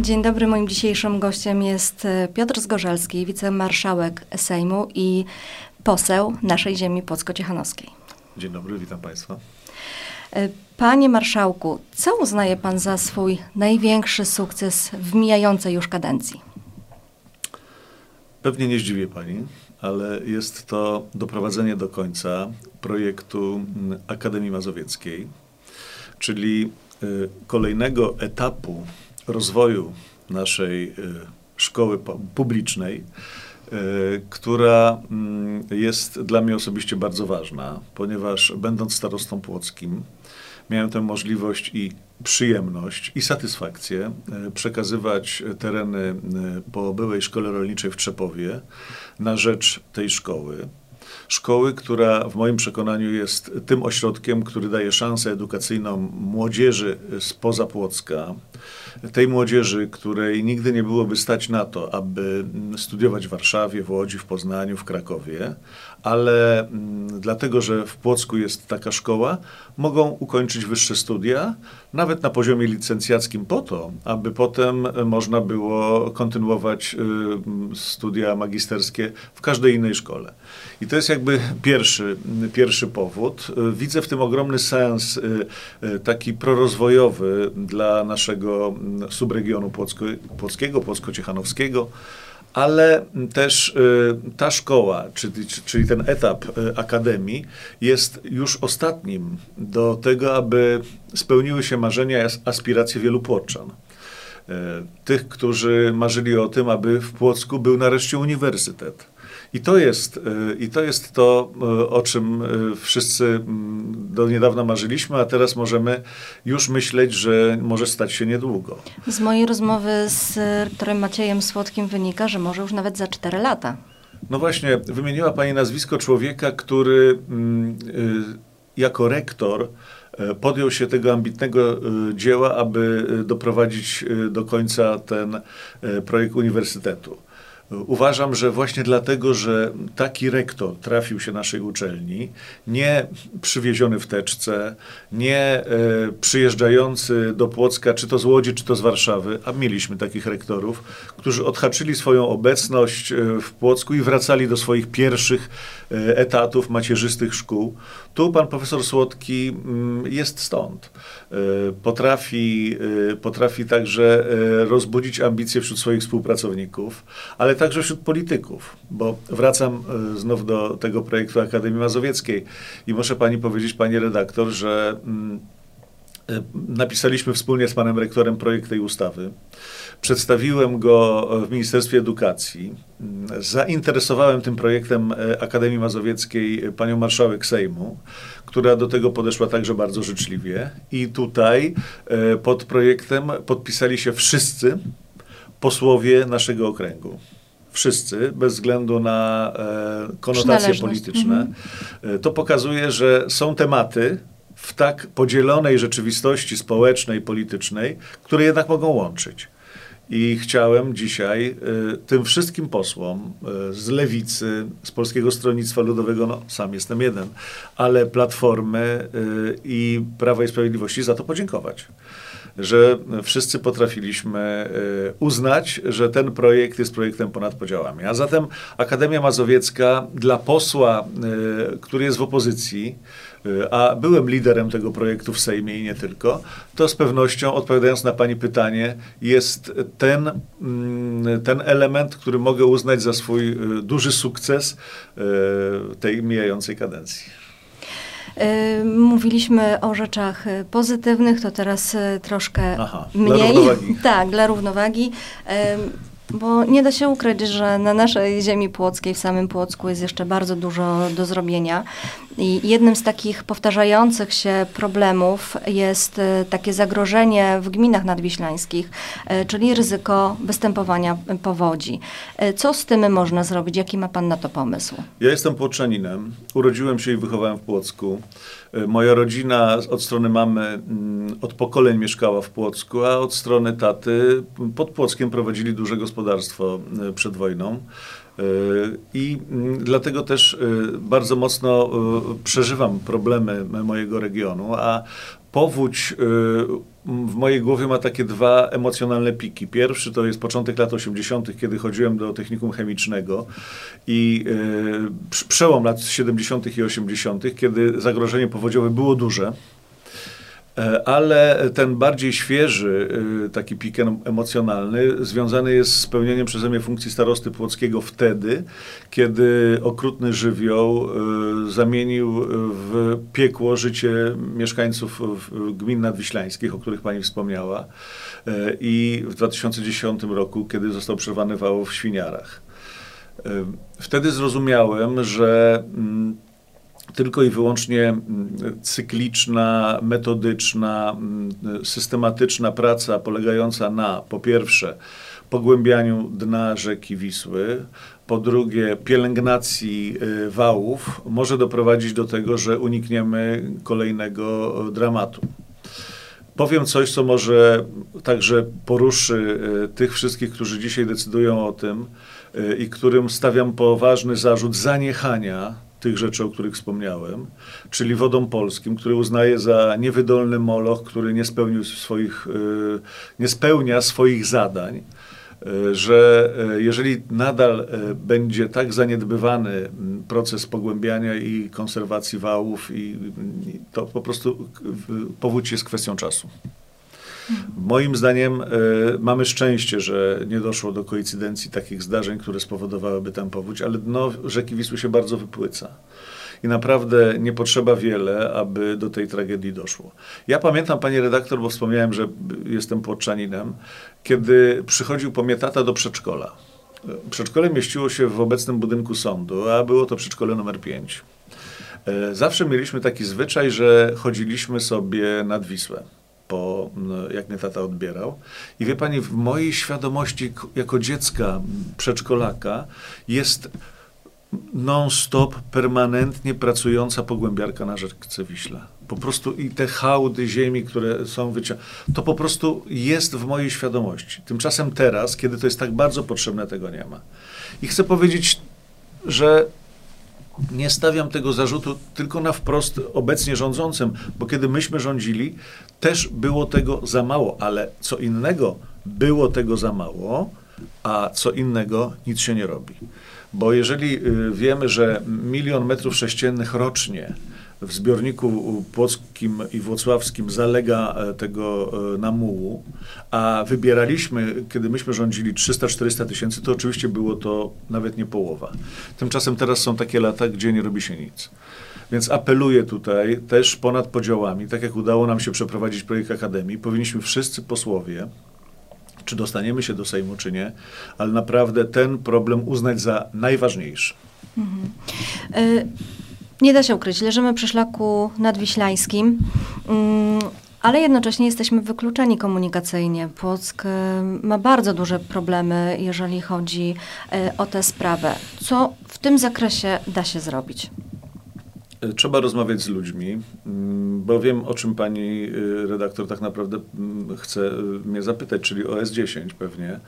Dzień dobry, moim dzisiejszym gościem jest e, Piotr Zgorzelski, wicemarszałek Sejmu i poseł naszej ziemi płocko-ciechanowskiej. Dzień dobry, witam Państwa. E, panie marszałku, co uznaje Pan za swój największy sukces w mijającej już kadencji? Pewnie nie zdziwię Pani, ale jest to doprowadzenie do końca projektu mm, Akademii Mazowieckiej, czyli y, kolejnego etapu rozwoju naszej y, szkoły publicznej, y, która mm, jest dla mnie osobiście bardzo ważna, ponieważ będąc starostą płockim, miałem tę możliwość i przyjemność i satysfakcję e, przekazywać tereny po byłej szkole rolniczej w Trzepowie na rzecz tej szkoły. Szkoły, która w moim przekonaniu jest tym ośrodkiem, który daje szansę edukacyjną młodzieży spoza Płocka, tej młodzieży, której nigdy nie byłoby stać na to, aby studiować w Warszawie, w Łodzi, w Poznaniu, w Krakowie, ale mm, dlatego, że w Płocku jest taka szkoła, mogą ukończyć wyższe studia, nawet na poziomie licencjackim, po to, aby potem można było kontynuować y, studia magisterskie w każdej innej szkole. I to jest jakby pierwszy, pierwszy powód. Widzę w tym ogromny sens y, taki prorozwojowy dla naszego subregionu płocko, płockiego, płocko-ciechanowskiego ale też y, ta szkoła, czyli, ten etap akademii jest już ostatnim do tego, aby spełniły się marzenia i aspiracje wielu płoczan. Tych, którzy marzyli o tym, aby w Płocku był nareszcie uniwersytet i to jest, y, i to, jest to, y, o czym y, wszyscy mm, do niedawna marzyliśmy, a teraz możemy już myśleć, że może stać się niedługo. Z mojej rozmowy z rektorem Maciejem Słodkim wynika, że może już nawet za 4 lata. No właśnie, wymieniła Pani nazwisko człowieka, który mm, jako rektor podjął się tego ambitnego dzieła, aby doprowadzić do końca ten projekt uniwersytetu. Uważam, że właśnie dlatego, że taki rektor trafił się naszej uczelni, nie przywieziony w teczce, nie e, przyjeżdżający do Płocka, czy to z Łodzi, czy to z Warszawy, a mieliśmy takich rektorów, którzy odhaczyli swoją obecność e, w Płocku i wracali do swoich pierwszych e, etatów macierzystych szkół. Tu pan profesor Słodki mm, jest stąd. E, potrafi, e, potrafi także e, rozbudzić ambicje wśród swoich współpracowników, ale także wśród polityków, bo wracam znów do tego projektu Akademii Mazowieckiej i muszę pani powiedzieć, pani redaktor, że mm, napisaliśmy wspólnie z panem rektorem projekt tej ustawy. Przedstawiłem go w Ministerstwie Edukacji. Zainteresowałem tym projektem Akademii Mazowieckiej panią marszałek Sejmu która do tego podeszła także bardzo życzliwie. I tutaj e, pod projektem podpisali się wszyscy posłowie naszego okręgu. Wszyscy, bez względu na e, konotacje polityczne. Mhm. E, to pokazuje, że są tematy, w tak podzielonej rzeczywistości społecznej, politycznej, które jednak mogą łączyć. I chciałem dzisiaj y, tym wszystkim posłom y, z Lewicy, z Polskiego Stronnictwa Ludowego, no sam jestem jeden, ale Platformy y, i Prawa i Sprawiedliwości za to podziękować. Że wszyscy potrafiliśmy uznać, że ten projekt jest projektem ponad podziałami. A zatem Akademia Mazowiecka dla posła, który jest w opozycji, Y, a byłem liderem tego projektu w Sejmie i nie tylko, to z pewnością, odpowiadając na Pani pytanie, jest ten, mm, ten element, który mogę uznać za swój y, duży sukces y, tej mijającej kadencji. Mówiliśmy o rzeczach pozytywnych, to teraz troszkę Aha, mniej. Dla równowagi. Tak, dla równowagi. Bo nie da się ukryć, że na naszej ziemi płockiej, w samym Płocku jest jeszcze bardzo dużo do zrobienia. I jednym z takich powtarzających się problemów jest e, takie zagrożenie w gminach nadwiślańskich, e, czyli ryzyko występowania powodzi. E, co z tym można zrobić? Jaki ma Pan na to pomysł? Ja jestem płoczaninem. Urodziłem się i wychowałem w Płocku. Moja rodzina od strony mamy mm, od pokoleń mieszkała w Płocku, a od strony taty pod Płockiem prowadzili duże gospodarstwo przed wojną. I mm, dlatego też y, bardzo mocno y, przeżywam problemy mojego regionu, a powódź w mojej głowie ma takie dwa emocjonalne piki. Pierwszy to jest początek lat 80., kiedy chodziłem do technikum chemicznego i przełom lat 70. i 80., kiedy zagrożenie powodziowe było duże. E, ale ten bardziej świeży, e, taki pik emocjonalny, związany jest z spełnieniem przeze mnie funkcji starosty płockiego wtedy, kiedy okrutny żywioł e, zamienił w piekło życie mieszkańców gmin nadwiślańskich, o których pani wspomniała, i w 2010 roku, kiedy został przerwany wał w Świniarach. Wtedy zrozumiałem, że mm, tylko i wyłącznie mm, cykliczna, metodyczna, mm, systematyczna praca polegająca na po pierwsze pogłębianiu dna rzeki Wisły, po drugie pielęgnacji y, wałów może doprowadzić do tego, że unikniemy kolejnego dramatu. Powiem coś, co może także poruszy y, tych wszystkich, którzy dzisiaj decydują o tym y, i którym stawiam poważny zarzut zaniechania tych rzeczy, o których wspomniałem, czyli wodą polskim, który uznaje za niewydolny moloch, który nie spełnił swoich, y, nie spełnia swoich zadań, y, że y, jeżeli nadal będzie tak zaniedbywany proces pogłębiania i konserwacji wałów, i, to po prostu powódź jest kwestią czasu. Moim zdaniem y, mamy szczęście, że nie doszło do koincydencji takich zdarzeń, które spowodowałyby tam powódź, ale dno rzeki Wisły się bardzo wypłyca. I naprawdę nie potrzeba wiele, aby do tej tragedii doszło. Ja pamiętam, pani redaktor, bo wspomniałem, że jestem płoczaninem, kiedy przychodził po mnie tata do przedszkola. Przedszkole mieściło się w obecnym budynku sądu, a było to przedszkole numer 5. E, zawsze mieliśmy taki zwyczaj, że chodziliśmy sobie nad Wisłę po, no, jak mnie tata odbierał. I wie pani, w mojej świadomości jako dziecka, przedszkolaka jest non-stop, permanentnie pracująca pogłębiarka na rzece Wiśle. Po prostu i te hałdy ziemi, które są wyciągane, to po prostu jest w mojej świadomości. Tymczasem teraz, kiedy to jest tak bardzo potrzebne, tego nie ma. I chcę powiedzieć, że nie stawiam tego zarzutu tylko na wprost obecnie rządzącym, bo kiedy myśmy rządzili, też było tego za mało, ale co innego było tego za mało, a co innego nic się nie robi. Bo jeżeli y, wiemy, że milion metrów sześciennych rocznie w zbiorniku płockim i włocławskim zalega e, tego e, namułu, a wybieraliśmy, kiedy myśmy rządzili 300-400 tysięcy, to oczywiście było to nawet nie połowa. Tymczasem teraz są takie lata, gdzie nie robi się nic. Więc apeluję tutaj też ponad podziałami, tak jak udało nam się przeprowadzić projekt Akademii, powinniśmy wszyscy posłowie, czy dostaniemy się do Sejmu, czy nie, ale naprawdę ten problem uznać za najważniejszy. Mhm. Y nie da się ukryć, leżymy przy szlaku nadwiślańskim, mm, ale jednocześnie jesteśmy wykluczeni komunikacyjnie. Płock e, ma bardzo duże problemy, jeżeli chodzi e, o tę sprawę. Co w tym zakresie da się zrobić? E, trzeba rozmawiać z ludźmi, mm, bo wiem, o czym pani redaktor tak naprawdę mm, chce mnie zapytać, czyli o S10 pewnie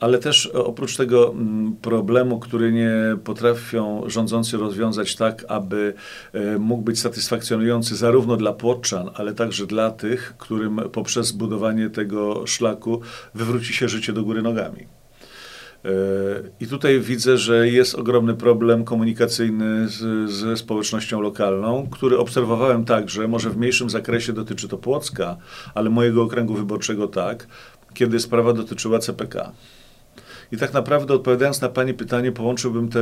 ale też oprócz tego mm, problemu, który nie potrafią rządzący rozwiązać tak, aby e, mógł być satysfakcjonujący zarówno dla płotczan, ale także dla tych, którym poprzez budowanie tego szlaku wywróci się życie do góry nogami. E, I tutaj widzę, że jest ogromny problem komunikacyjny z, ze społecznością lokalną, który obserwowałem także, może w mniejszym zakresie dotyczy to Płocka, ale mojego okręgu wyborczego tak, kiedy sprawa dotyczyła CPK. I tak naprawdę odpowiadając na Pani pytanie, połączyłbym te,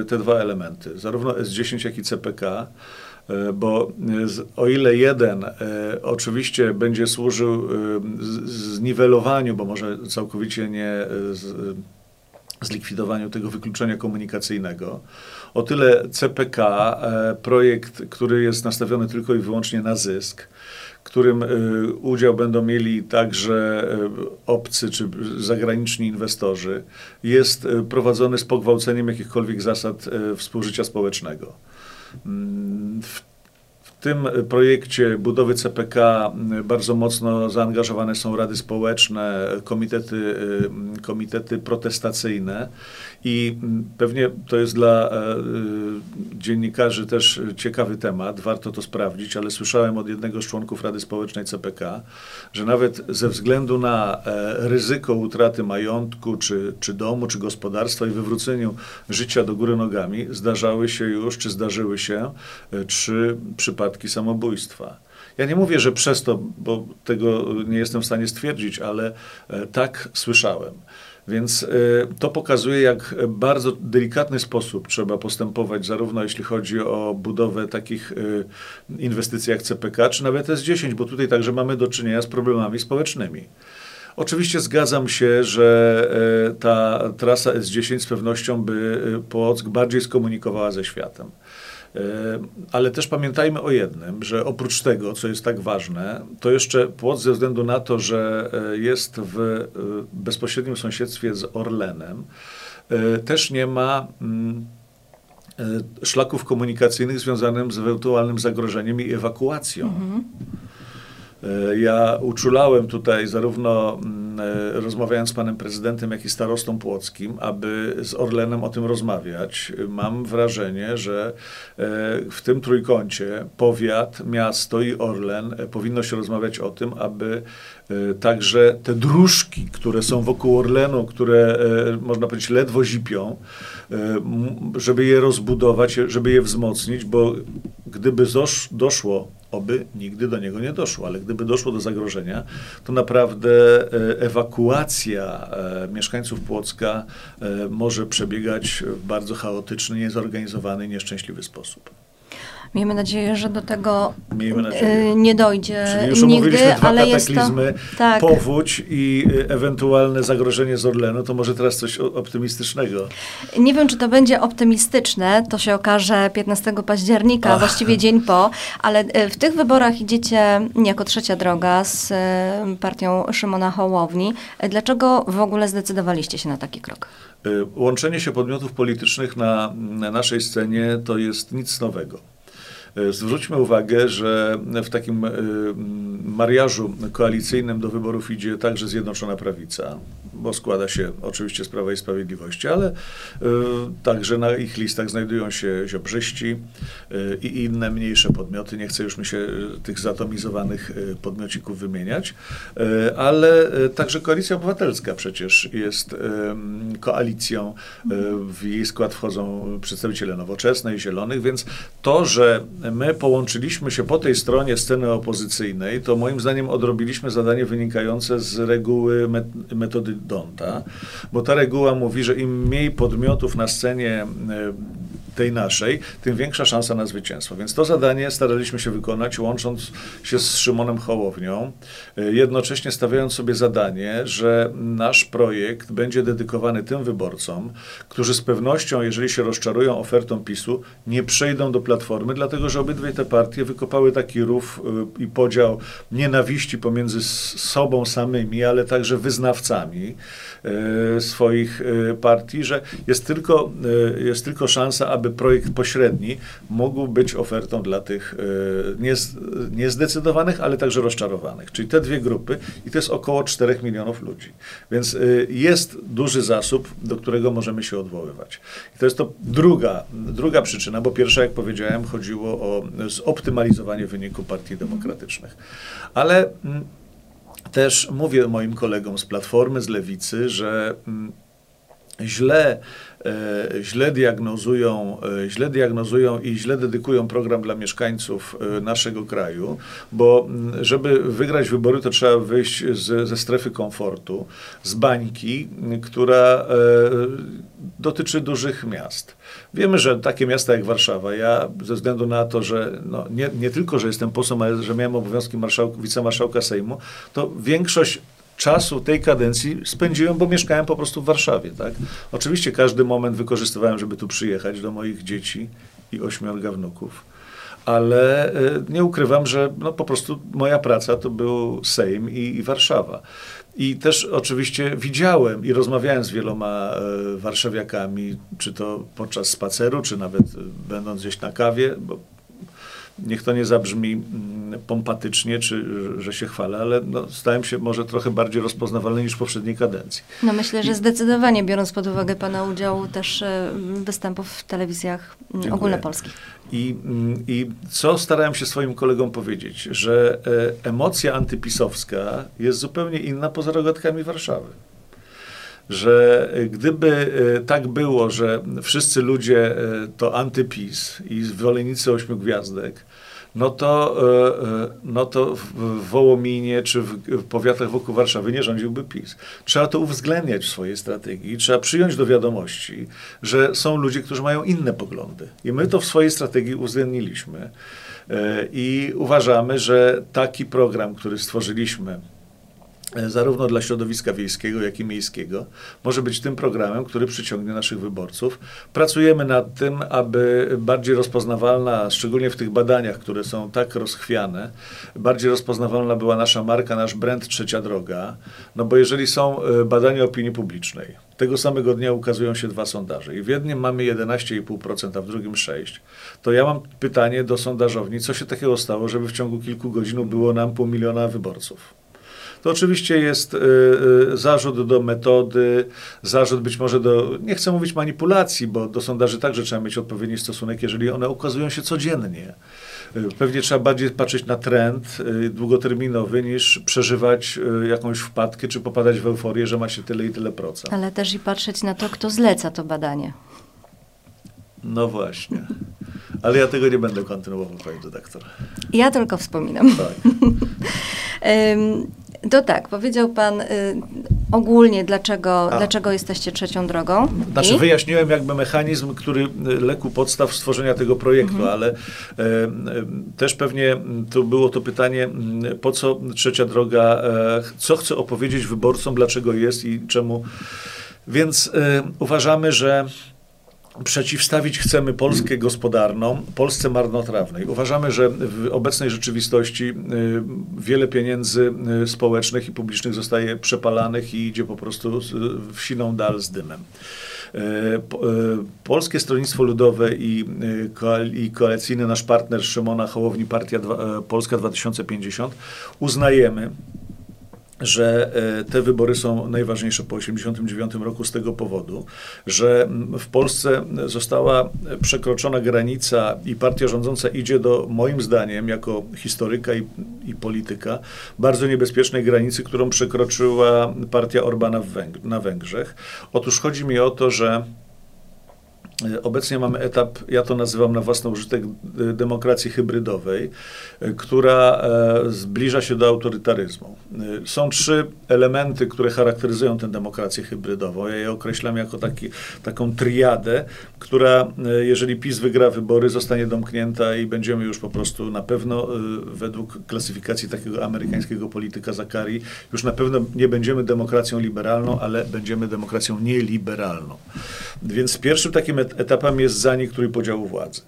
y, te dwa elementy, zarówno S10, jak i CPK, y, bo o ile jeden y, oczywiście będzie służył zniwelowaniu, bo może całkowicie nie zlikwidowaniu tego wykluczenia komunikacyjnego. O tyle CPK, projekt, który jest nastawiony tylko i wyłącznie na zysk, którym y, udział będą mieli także y, obcy czy zagraniczni inwestorzy, jest y, prowadzony z pogwałceniem jakichkolwiek zasad współżycia społecznego. Mm, w tym projekcie budowy CPK bardzo mocno zaangażowane są rady społeczne, komitety, komitety protestacyjne. I pewnie to jest dla dziennikarzy też ciekawy temat, warto to sprawdzić, ale słyszałem od jednego z członków Rady Społecznej CPK, że nawet ze względu na ryzyko utraty majątku, czy, czy domu, czy gospodarstwa i wywróceniu życia do góry nogami, zdarzały się już, czy zdarzyły się trzy przypadki samobójstwa. Ja nie mówię, że przez to, bo tego nie jestem w stanie stwierdzić, ale tak słyszałem. Więc to pokazuje, jak bardzo delikatny sposób trzeba postępować, zarówno jeśli chodzi o budowę takich inwestycji jak CPK, czy nawet S10, bo tutaj także mamy do czynienia z problemami społecznymi. Oczywiście zgadzam się, że ta trasa S10 z pewnością by Płock bardziej skomunikowała ze światem. Ale też pamiętajmy o jednym, że oprócz tego, co jest tak ważne, to jeszcze Płock ze względu na to, że jest w bezpośrednim sąsiedztwie z Orlenem, też nie ma szlaków komunikacyjnych związanych z ewentualnym zagrożeniem i ewakuacją. Mhm. Ja uczulałem tutaj zarówno rozmawiając z panem prezydentem, jak i starostą płockim, aby z Orlenem o tym rozmawiać. Mam wrażenie, że w tym trójkącie powiat, miasto i Orlen powinno się rozmawiać o tym, aby także te dróżki, które są wokół Orlenu, które można powiedzieć ledwo zipią, żeby je rozbudować, żeby je wzmocnić, bo gdyby doszło oby nigdy do niego nie doszło, ale gdyby doszło do zagrożenia, to naprawdę ewakuacja mieszkańców Płocka może przebiegać w bardzo chaotyczny, niezorganizowany, nieszczęśliwy sposób. Miejmy nadzieję, że do tego nie dojdzie Czyli już nigdy, dwa ale jest to tak. powódź i ewentualne zagrożenie z Orlenu, to może teraz coś optymistycznego. Nie wiem, czy to będzie optymistyczne, to się okaże 15 października, Ach. właściwie dzień po, ale w tych wyborach idziecie jako trzecia droga z partią Szymona Hołowni. Dlaczego w ogóle zdecydowaliście się na taki krok? Łączenie się podmiotów politycznych na, na naszej scenie to jest nic nowego. Zwróćmy uwagę, że w takim mariażu koalicyjnym do wyborów idzie także Zjednoczona Prawica, bo składa się oczywiście z Prawa i Sprawiedliwości, ale także na ich listach znajdują się Ziobrzyści i inne mniejsze podmioty. Nie chcę już mi się tych zatomizowanych podmiocików wymieniać, ale także Koalicja Obywatelska przecież jest koalicją. W jej skład wchodzą przedstawiciele Nowoczesnej, Zielonych, więc to, że my połączyliśmy się po tej stronie sceny opozycyjnej, to moim zdaniem odrobiliśmy zadanie wynikające z reguły metody Donta, bo ta reguła mówi, że im mniej podmiotów na scenie e, tej naszej, tym większa szansa na zwycięstwo. Więc to zadanie staraliśmy się wykonać, łącząc się z Szymonem Hołownią, e, jednocześnie stawiając sobie zadanie, że nasz projekt będzie dedykowany tym wyborcom, którzy z pewnością, jeżeli się rozczarują ofertą PiSu, nie przejdą do Platformy, dlatego że obydwie te partie wykopały taki rów e, i podział nienawiści pomiędzy sobą samymi, ale także wyznawcami swoich partii, że jest tylko, jest tylko szansa, aby projekt pośredni mógł być ofertą dla tych e, niezdecydowanych, ale także rozczarowanych. Czyli te dwie grupy i to jest około 4 milionów ludzi. Więc e, jest duży zasób, do którego możemy się odwoływać. I to jest to druga, druga przyczyna, bo pierwsza, jak powiedziałem, chodziło o zoptymalizowanie wyniku partii demokratycznych. Ale mm, też mówię moim kolegom z Platformy, z Lewicy, że mm, źle źle diagnozują, e, źle diagnozują i źle dedykują program dla mieszkańców e, naszego kraju, bo żeby wygrać wybory, to trzeba wyjść z, ze strefy komfortu, z bańki, która dotyczy dużych miast. Wiemy, że takie miasta jak Warszawa, ja ze względu na to, że no, nie, nie tylko, że jestem posłem, ale że miałem obowiązki marszałka, wicemarszałka Sejmu, to większość czasu tej kadencji spędziłem, bo mieszkałem po prostu w Warszawie. Tak? Oczywiście każdy moment wykorzystywałem, żeby tu przyjechać do moich dzieci i ośmiorga wnuków. Ale e, nie ukrywam, że no po prostu moja praca to był Sejm i, i Warszawa. I też oczywiście widziałem i rozmawiałem z wieloma e, warszawiakami, czy to podczas spaceru, czy nawet e, będąc gdzieś na kawie, bo niech to nie zabrzmi mm, pompatycznie, czy że się chwalę, ale no, stałem się może trochę bardziej rozpoznawalny niż w poprzedniej kadencji. No myślę, że zdecydowanie, biorąc pod uwagę Pana udział też e, występów w telewizjach mm, Dziękuję. ogólnopolskich. I, mm, I co starałem się swoim kolegom powiedzieć, że e, emocja antypisowska jest zupełnie inna poza rogatkami Warszawy że gdyby e, tak było, że wszyscy ludzie to antypis i zwolennicy ośmiu gwiazdek, no to, e, e, no to w Wołominie czy w powiatach wokół Warszawy nie rządziłby PiS. Trzeba to uwzględniać w swojej strategii. Trzeba przyjąć do wiadomości, że są ludzie, którzy mają inne poglądy. I my to w swojej strategii uwzględniliśmy. E, I uważamy, że taki program, który stworzyliśmy, E, zarówno dla środowiska wiejskiego, jak i miejskiego, może być tym programem, który przyciągnie naszych wyborców. Pracujemy nad tym, aby bardziej rozpoznawalna, szczególnie w tych badaniach, które są tak rozchwiane, bardziej rozpoznawalna była nasza marka, nasz brand Trzecia Droga. No bo jeżeli są e, badania opinii publicznej, tego samego dnia ukazują się dwa sondaże i w jednym mamy 11,5%, a w drugim 6%, to ja mam pytanie do sondażowni, co się takiego stało, żeby w ciągu kilku godzin było nam pół miliona wyborców? To oczywiście jest y, y, zarzut do metody, zarzut być może do, nie chcę mówić manipulacji, bo do sondaży także trzeba mieć odpowiedni stosunek, jeżeli one ukazują się codziennie. Y, pewnie trzeba bardziej patrzeć na trend długoterminowy niż przeżywać jakąś wpadkę czy popadać w euforię, że ma się tyle i tyle procent. Ale też i patrzeć na to, kto zleca to badanie. No właśnie. Ale ja tego nie będę kontynuował, pani redaktor. Ja tylko wspominam. Tak. To tak, powiedział Pan y, ogólnie, dlaczego, dlaczego jesteście trzecią drogą. Znaczy, I? wyjaśniłem jakby mechanizm, który y, legł podstaw stworzenia tego projektu, mhm. ale y, też pewnie to było to pytanie, po co trzecia droga, e, co chce opowiedzieć wyborcom, dlaczego jest i czemu. Więc uważamy, że przeciwstawić chcemy Polskę gospodarną Polsce marnotrawnej. Uważamy, że w obecnej rzeczywistości y, wiele pieniędzy y, społecznych i publicznych zostaje przepalanych i idzie po prostu w siną dal z dymem. Y, Polskie Stronnictwo Ludowe i, i koalicyjny nasz partner Szymona Hołowni, Partia Polska 2050 uznajemy, że e, te wybory są najważniejsze po 1989 roku z tego powodu, że w Polsce została przekroczona granica i partia rządząca idzie do, moim zdaniem, jako historyka i, i polityka, bardzo niebezpiecznej granicy, którą przekroczyła partia Orbana Węg na Węgrzech. Otóż chodzi mi o to, że obecnie mamy etap, ja to nazywam na własny użytek, e, demokracji hybrydowej, e, która zbliża się do autorytaryzmu. Są trzy elementy, które charakteryzują tę demokrację hybrydową. Ja je określam jako taki, taką triadę, która, jeżeli PiS wygra wybory, zostanie domknięta i będziemy już po prostu na pewno, według klasyfikacji takiego amerykańskiego polityka Zakari, już na pewno nie będziemy demokracją liberalną, ale będziemy demokracją nieliberalną. Więc pierwszym takim etapem jest zanik trójpodziału władzy.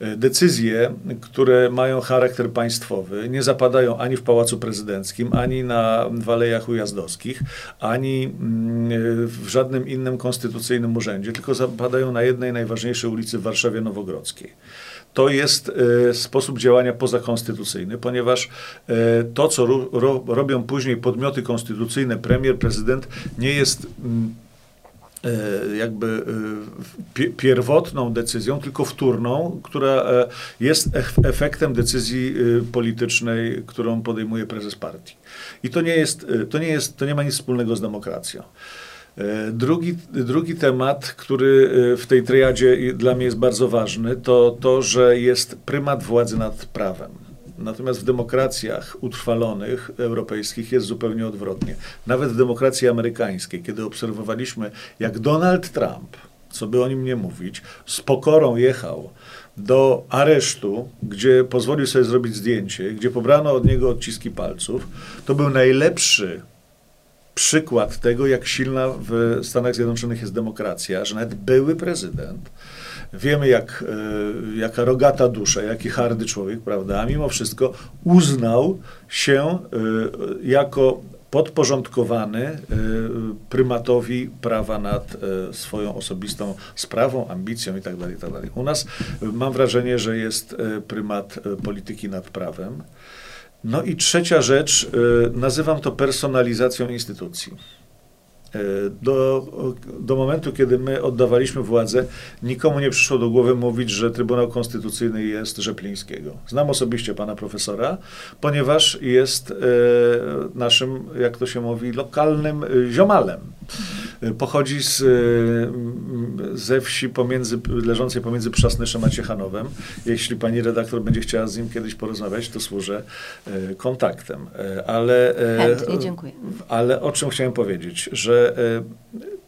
E, decyzje, które mają charakter państwowy, nie zapadają ani w Pałacu Prezydenckim, ani na Walejach Ujazdowskich, ani mm, w żadnym innym konstytucyjnym urzędzie, tylko zapadają na jednej najważniejszej ulicy w Warszawie Nowogrodzkiej to jest e, sposób działania pozakonstytucyjny, ponieważ e, to, co ro, robią później podmioty konstytucyjne, premier, prezydent, nie jest E, jakby e, pierwotną decyzją, tylko wtórną, która e, jest efektem decyzji politycznej, którą podejmuje prezes partii. I to nie jest, to nie jest, to nie ma nic wspólnego z demokracją. Drugi, drugi temat, który w tej triadzie dla mnie jest bardzo ważny, to to, że jest prymat władzy nad prawem. Natomiast w demokracjach utrwalonych europejskich jest zupełnie odwrotnie. Nawet w demokracji amerykańskiej, kiedy obserwowaliśmy, jak Donald Trump, co by o nim nie mówić, z pokorą jechał do aresztu, gdzie pozwolił sobie zrobić zdjęcie, gdzie pobrano od niego odciski palców, to był najlepszy przykład tego, jak silna w Stanach Zjednoczonych jest demokracja, że nawet były prezydent Wiemy, jak, e, jaka rogata dusza, jaki hardy człowiek, prawda? A mimo wszystko uznał się e, jako podporządkowany y, prymatowi prawa nad swoją osobistą sprawą, ambicją itd. Tak itd. Tak U nas mam wrażenie, że jest prymat polityki nad prawem. No i trzecia rzecz, nazywam to personalizacją instytucji. E, do, do momentu, kiedy my oddawaliśmy władzę, nikomu nie przyszło do głowy mówić, że Trybunał Konstytucyjny jest Rzeplińskiego. Znam osobiście pana profesora, ponieważ jest e, naszym, jak to się mówi, lokalnym e, ziomalem. Pochodzi z, ze wsi pomiędzy, leżącej pomiędzy Przasnyszem a Ciechanowem. Jeśli pani redaktor będzie chciała z nim kiedyś porozmawiać, to służę kontaktem. Ale, Chętnie, dziękuję. Ale o czym chciałem powiedzieć, że E,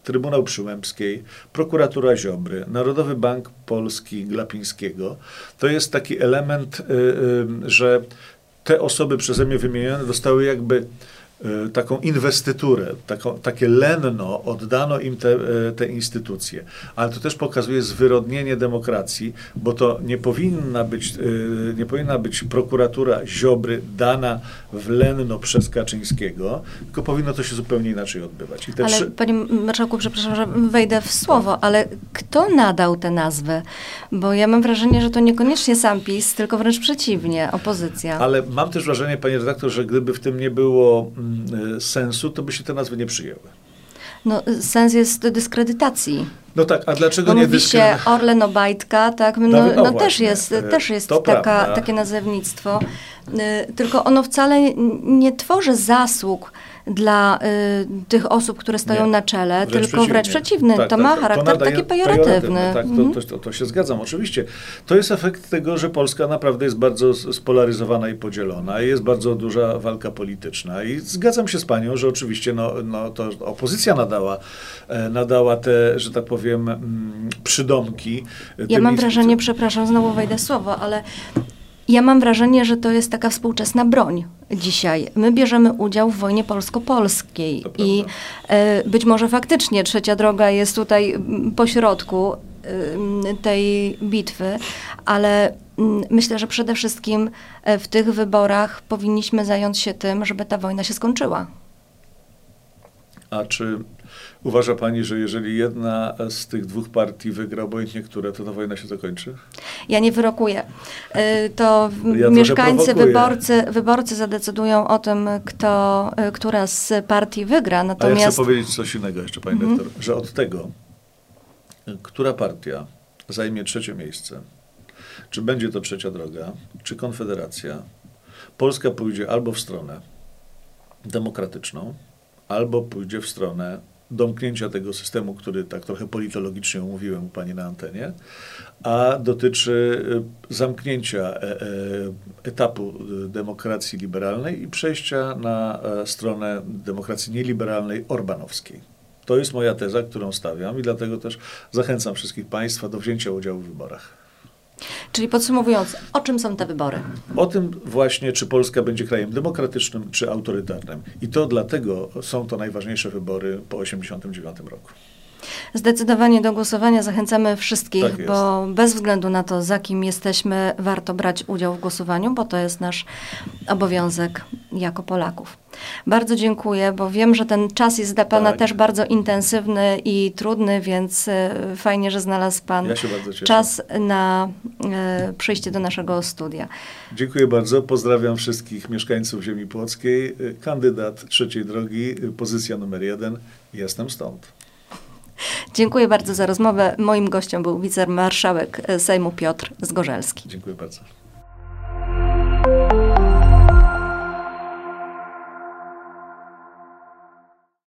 Trybunał Przyłębskiej, prokuratura Ziobry, Narodowy Bank Polski Glapińskiego, to jest taki element, e, e, że te osoby przeze mnie wymienione dostały jakby taką inwestyturę, taką, takie lenno oddano im te, e, te instytucje. Ale to też pokazuje zwyrodnienie demokracji, bo to nie powinna być, e, nie powinna być prokuratura Ziobry dana w lenno przez Kaczyńskiego, tylko powinno to się zupełnie inaczej odbywać. ale trzy... panie marszałku, przepraszam, że wejdę w słowo, ale kto nadał tę nazwę? Bo ja mam wrażenie, że to niekoniecznie sam PiS, tylko wręcz przeciwnie, opozycja. Ale mam też wrażenie, panie redaktor, że gdyby w tym nie było mm, sensu, to by się te nazwy nie przyjęły. No, sens jest dyskredytacji. No tak, a dlaczego Bo nie dyskredytacji? się Orlen Obajtka, tak, no, no, no też jest, y, też jest taka, takie nazewnictwo, y, tylko ono wcale nie tworzy zasług dla y, tych osób, które stoją nie, na czele, wręcz tylko wręcz przeciwny. Tak, to tak, ma charakter to taki pejoratywny. Tak, mhm. to, to, to, się zgadzam, oczywiście. To jest efekt tego, że Polska naprawdę jest bardzo spolaryzowana i podzielona i jest bardzo duża walka polityczna. I zgadzam się z panią, że oczywiście no, no, to opozycja nadała, e, nadała te, że tak powiem, mm, przydomki. Ja mam wrażenie, przepraszam, znowu wejdę słowo, ale ja mam wrażenie, że to jest taka współczesna broń dzisiaj. My bierzemy udział w wojnie polsko-polskiej i e, być może faktycznie trzecia droga jest tutaj pośrodku e, tej bitwy, ale myślę, że przede wszystkim e, w tych wyborach powinniśmy zająć się tym, żeby ta wojna się skończyła. A czy Uważa pani, że jeżeli jedna z tych dwóch partii wygra, obojętnie które, to ta wojna się zakończy? Ja nie wyrokuję. Y, to ja mieszkańcy, wyborcy, wyborcy zadecydują o tym, kto, y, która z partii wygra. Natomiast... A ja chcę powiedzieć coś innego jeszcze, pani mhm. doktor, że od tego, która partia zajmie trzecie miejsce, czy będzie to trzecia droga, czy konfederacja, Polska pójdzie albo w stronę demokratyczną, albo pójdzie w stronę domknięcia tego systemu, który tak trochę politologicznie omówiłem u Pani na antenie, a dotyczy y, zamknięcia e, e, etapu y, demokracji liberalnej i przejścia na e, stronę demokracji nieliberalnej orbanowskiej. To jest moja teza, którą stawiam i dlatego też zachęcam wszystkich Państwa do wzięcia udziału w wyborach. Czyli podsumowując, o czym są te wybory? O tym właśnie, czy Polska będzie krajem demokratycznym, czy autorytarnym. I to dlatego są to najważniejsze wybory po 1989 roku. Zdecydowanie do głosowania zachęcamy wszystkich, tak bo bez względu na to, za kim jesteśmy, warto brać udział w głosowaniu, bo to jest nasz obowiązek jako Polaków. Bardzo dziękuję, bo wiem, że ten czas jest dla Pana tak. też bardzo intensywny i trudny, więc e, fajnie, że znalazł Pan ja czas na e, przyjście do naszego studia. Dziękuję bardzo. Pozdrawiam wszystkich mieszkańców ziemi płockiej. Kandydat trzeciej drogi, pozycja numer jeden. Jestem stąd. Dziękuję bardzo za rozmowę. Moim gościem był wicemarszałek Sejmu Piotr Zgorzelski. Dziękuję bardzo.